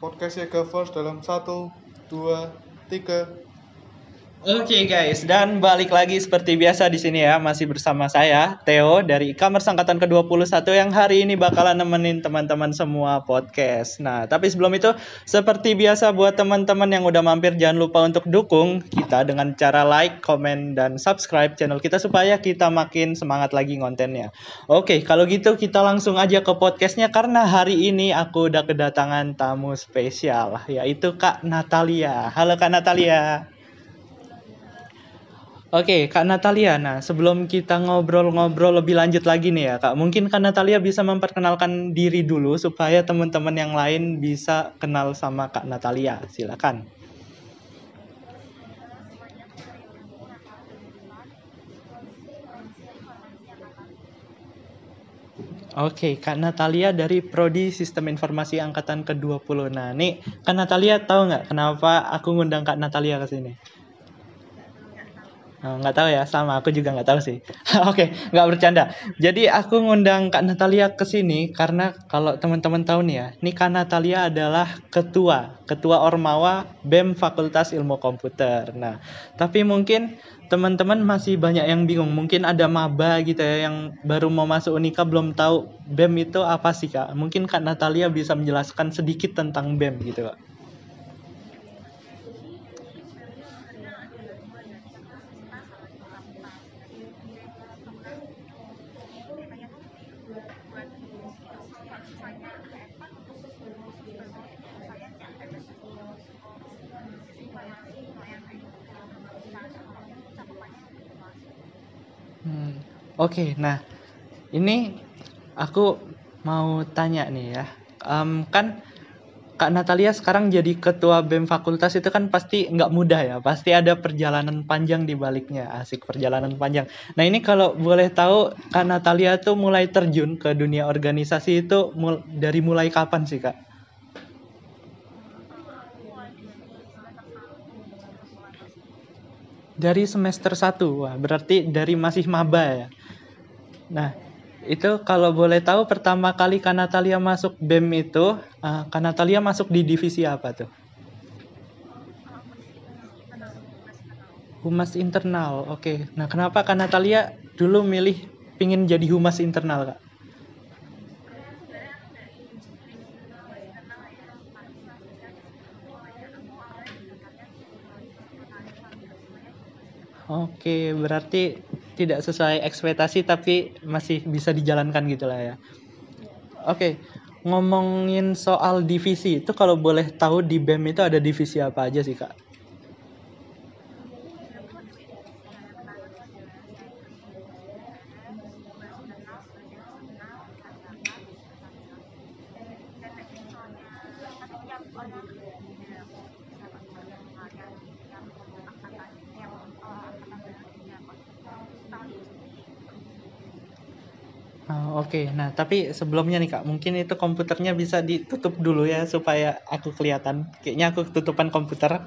podcastnya ke first dalam satu dua tiga Oke guys, dan balik lagi seperti biasa di sini ya, masih bersama saya Theo dari e-commerce angkatan ke-21 yang hari ini bakalan nemenin teman-teman semua podcast. Nah, tapi sebelum itu seperti biasa buat teman-teman yang udah mampir jangan lupa untuk dukung kita dengan cara like, komen dan subscribe channel kita supaya kita makin semangat lagi kontennya. Oke, kalau gitu kita langsung aja ke podcastnya karena hari ini aku udah kedatangan tamu spesial yaitu Kak Natalia. Halo Kak Natalia. Oke, Kak Natalia. Nah, sebelum kita ngobrol-ngobrol lebih lanjut lagi nih ya, Kak. Mungkin Kak Natalia bisa memperkenalkan diri dulu supaya teman-teman yang lain bisa kenal sama Kak Natalia. Silakan. Oke, Kak Natalia dari Prodi Sistem Informasi Angkatan ke-20. Nah, nih Kak Natalia tahu nggak kenapa aku ngundang Kak Natalia ke sini? Oh, nggak tahu ya, sama aku juga nggak tahu sih. Oke, nggak bercanda. Jadi aku ngundang Kak Natalia ke sini karena kalau teman-teman tahu nih ya, ini Kak Natalia adalah ketua, ketua Ormawa BEM Fakultas Ilmu Komputer. Nah, tapi mungkin teman-teman masih banyak yang bingung. Mungkin ada maba gitu ya yang baru mau masuk Unika belum tahu BEM itu apa sih Kak? Mungkin Kak Natalia bisa menjelaskan sedikit tentang BEM gitu Kak. Hmm, Oke, nah ini aku mau tanya nih ya. Em, kan Kak Natalia sekarang jadi ketua BEM fakultas itu kan pasti nggak mudah ya. Pasti ada perjalanan panjang di baliknya. Asik perjalanan panjang. Nah ini kalau boleh tahu Kak Natalia tuh mulai terjun ke dunia organisasi itu mul- dari mulai kapan sih Kak? Dari semester satu, Wah, berarti dari masih maba ya. Nah, itu kalau boleh tahu pertama kali Kak Natalia masuk BEM itu, eh, Kak Natalia masuk di divisi apa tuh? Humas internal. Oke. Nah, kenapa Kak Natalia dulu milih pingin jadi humas internal, Kak? Oke, berarti tidak sesuai ekspektasi tapi masih bisa dijalankan gitu lah ya. Oke, ngomongin soal divisi itu kalau boleh tahu di BEM itu ada divisi apa aja sih, Kak? Oh, Oke, Nah, tapi sebelumnya nih Kak, mungkin itu komputernya bisa ditutup dulu ya supaya aku kelihatan. Kayaknya aku ketutupan komputer.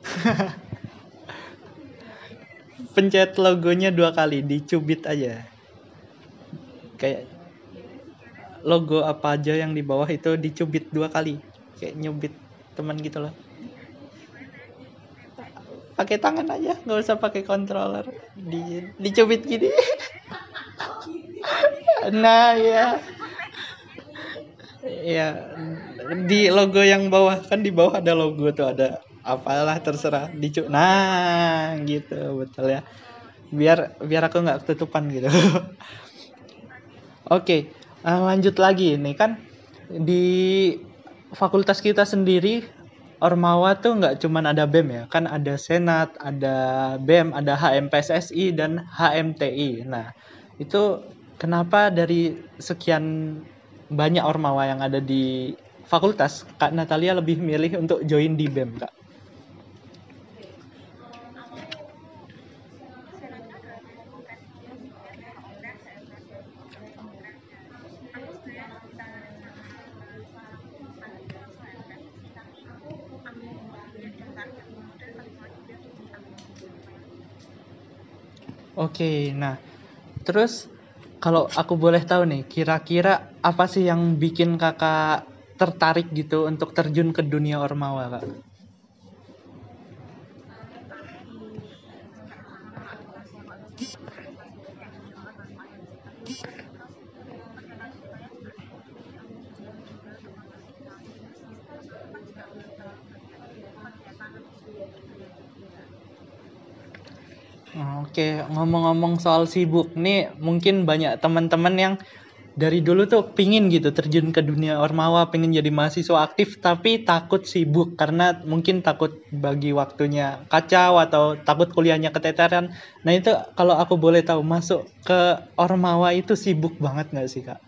Pencet logonya dua kali, dicubit aja. Kayak logo apa aja yang di bawah itu dicubit dua kali. Kayak nyubit teman gitu loh. Pakai tangan aja, nggak usah pakai controller. Di dicubit gini. Nah, ya. Ya, di logo yang bawah kan di bawah ada logo tuh ada apalah terserah dicu. Nah, gitu betul ya. Biar biar aku nggak ketutupan gitu. Oke, eh, lanjut lagi nih kan di fakultas kita sendiri Ormawa tuh nggak cuman ada BEM ya, kan ada Senat, ada BEM, ada HMPSSI dan HMTI. Nah, itu kenapa dari sekian banyak Ormawa yang ada di fakultas, Kak Natalia lebih milih untuk join di BEM, Kak? Oke, nah terus kalau aku boleh tahu nih, kira-kira apa sih yang bikin kakak tertarik gitu untuk terjun ke dunia ormawa kak? Oke, ngomong-ngomong soal sibuk nih, mungkin banyak teman-teman yang dari dulu tuh pingin gitu terjun ke dunia ormawa, pengen jadi mahasiswa aktif, tapi takut sibuk karena mungkin takut bagi waktunya kacau atau takut kuliahnya keteteran. Nah itu kalau aku boleh tahu masuk ke ormawa itu sibuk banget nggak sih kak?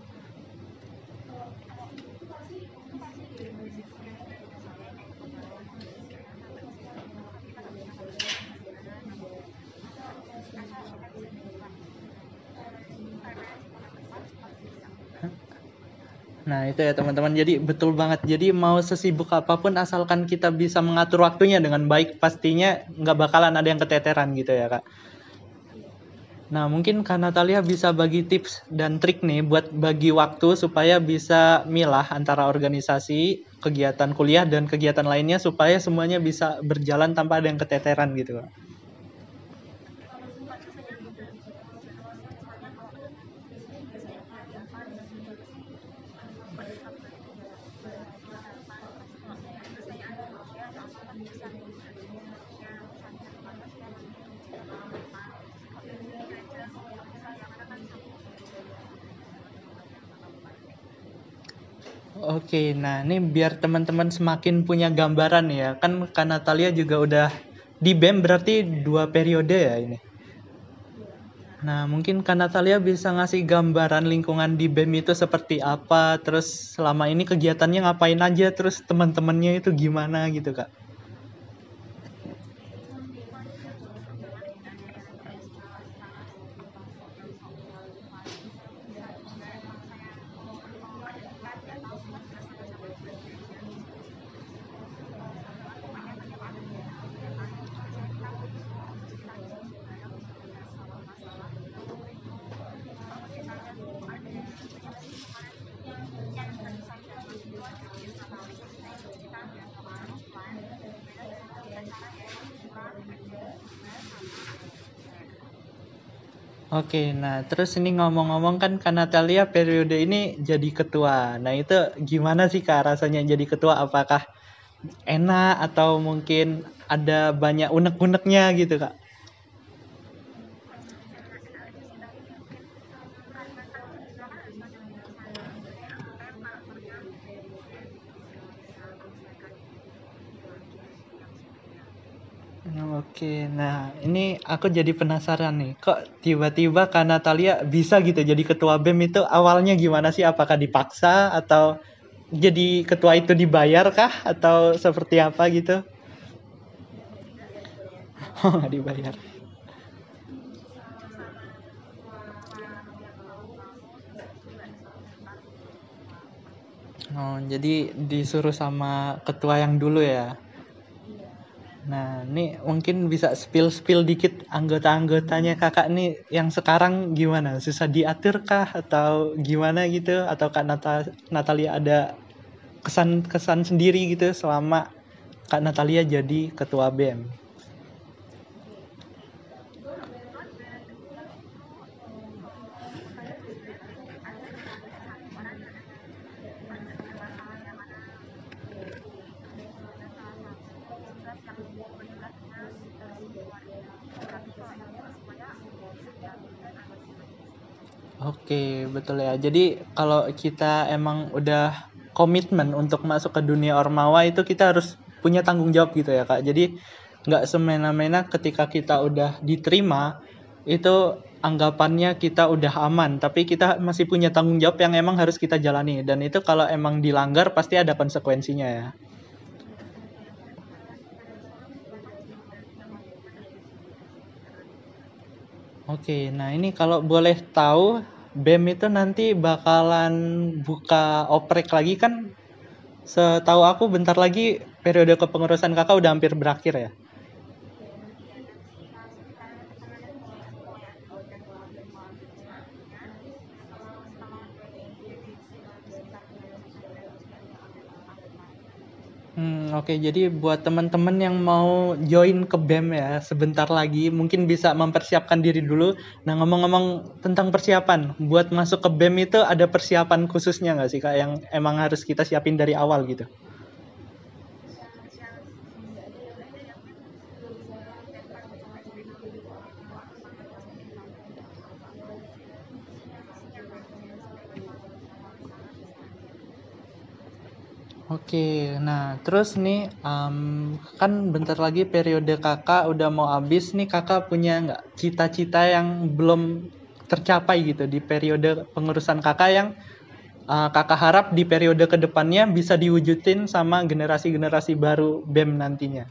Itu ya teman-teman. Jadi betul banget. Jadi mau sesibuk apa pun asalkan kita bisa mengatur waktunya dengan baik, pastinya nggak bakalan ada yang keteteran gitu ya, Kak. Nah, mungkin Kak Natalia bisa bagi tips dan trik nih buat bagi waktu supaya bisa milah antara organisasi, kegiatan kuliah, dan kegiatan lainnya supaya semuanya bisa berjalan tanpa ada yang keteteran gitu, Kak. Oke, nah ini biar teman-teman semakin punya gambaran ya. Kan Kak Natalia juga udah di BEM berarti dua periode ya ini. Nah, mungkin Kak Natalia bisa ngasih gambaran lingkungan di BEM itu seperti apa, terus selama ini kegiatannya ngapain aja, terus teman-temannya itu gimana gitu, Kak. Oke, nah terus ini ngomong-ngomong kan Kak Natalia periode ini jadi ketua. Nah itu gimana sih Kak rasanya jadi ketua? Apakah enak atau mungkin ada banyak unek-uneknya gitu Kak? Oke, nah ini aku jadi penasaran nih, kok tiba-tiba Kak Natalia bisa gitu jadi ketua BEM itu awalnya gimana sih? Apakah dipaksa atau jadi ketua itu dibayar kah atau seperti apa gitu? Oh, dibayar. Oh, jadi disuruh sama ketua yang dulu ya? Nah, ini mungkin bisa spill-spill dikit anggota-anggotanya kakak nih yang sekarang gimana? Susah diatur kah atau gimana gitu? Atau Kak Nata Natalia ada kesan-kesan sendiri gitu selama Kak Natalia jadi ketua BEM? Oke, betul ya. Jadi kalau kita emang udah komitmen untuk masuk ke dunia ormawa itu kita harus punya tanggung jawab gitu ya Kak. Jadi nggak semena-mena ketika kita udah diterima itu anggapannya kita udah aman, tapi kita masih punya tanggung jawab yang emang harus kita jalani dan itu kalau emang dilanggar pasti ada konsekuensinya ya. Oke, nah ini kalau boleh tahu BEM itu nanti bakalan buka oprek lagi kan? Setahu aku bentar lagi periode kepengurusan kakak udah hampir berakhir ya. Hmm, oke. Jadi buat teman-teman yang mau join ke BEM ya, sebentar lagi mungkin bisa mempersiapkan diri dulu. Nah, ngomong-ngomong tentang persiapan, buat masuk ke BEM itu ada persiapan khususnya nggak sih Kak yang emang harus kita siapin dari awal gitu? Oke, nah terus nih em, kan bentar lagi periode kakak udah mau habis nih kakak punya nggak cita-cita yang belum tercapai gitu di periode pengurusan kakak yang eh, kakak harap di periode ke depannya bisa diwujudin sama generasi-generasi baru BEM nantinya.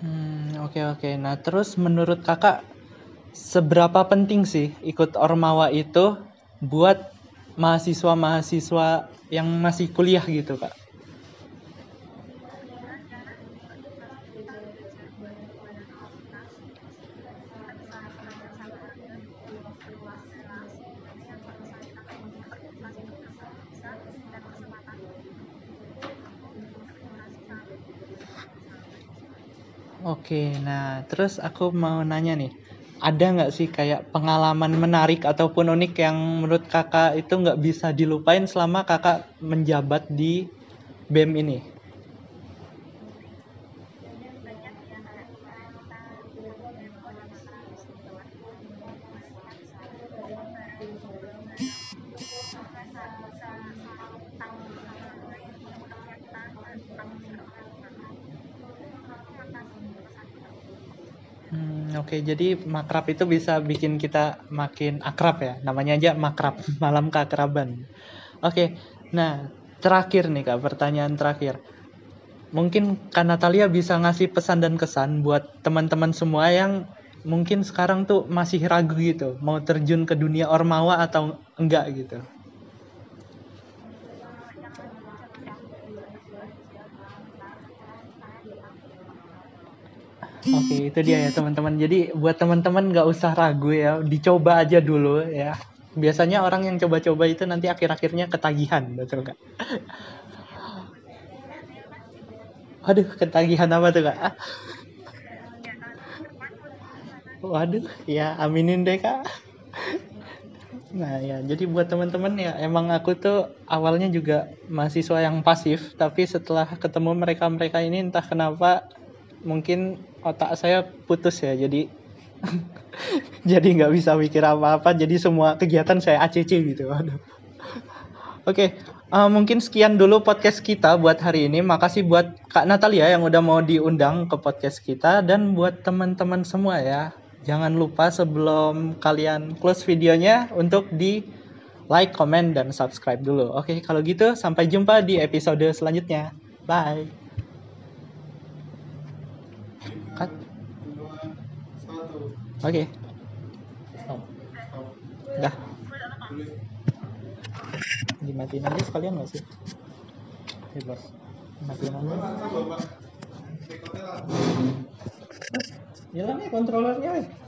Hmm, oke oke. Nah, terus menurut kakak seberapa penting sih ikut Ormawa itu buat mahasiswa-mahasiswa yang masih kuliah gitu, Kak? Oke, nah terus aku mau nanya nih, ada nggak sih kayak pengalaman menarik ataupun unik yang menurut kakak itu nggak bisa dilupain selama kakak menjabat di BEM ini? Hmm, oke, jadi makrab itu bisa bikin kita makin akrab ya. Namanya aja makrab, malam keakraban. Oke, nah terakhir nih Kak, pertanyaan terakhir. Mungkin Kak Natalia bisa ngasih pesan dan kesan buat teman-teman semua yang mungkin sekarang tuh masih ragu gitu, mau terjun ke dunia ormawa atau enggak gitu. Oke, itu dia ya teman-teman. Jadi buat teman-teman nggak usah ragu ya, dicoba aja dulu ya. Biasanya orang yang coba-coba itu nanti akhir-akhirnya ketagihan, betul nggak? Aduh, ketagihan apa tuh kak? Waduh, ya aminin deh kak. Nah ya, jadi buat teman-teman ya, emang aku tuh awalnya juga mahasiswa yang pasif, tapi setelah ketemu mereka-mereka ini entah kenapa mungkin otak saya putus ya, jadi jadi nggak bisa mikir apa-apa, jadi semua kegiatan saya ACC gitu. Waduh. Oke, eh, mungkin sekian dulu podcast kita buat hari ini. Makasih buat Kak Natalia yang udah mau diundang ke podcast kita dan buat teman-teman semua ya. Jangan lupa sebelum kalian close videonya untuk di like, comment, dan subscribe dulu. Oke, kalau gitu sampai jumpa di episode selanjutnya. Bye. Oke. Stop Dah. Dimatiin aja sekalian nggak sih? Bebas. Matiin aja. nih kontrolernya. weh.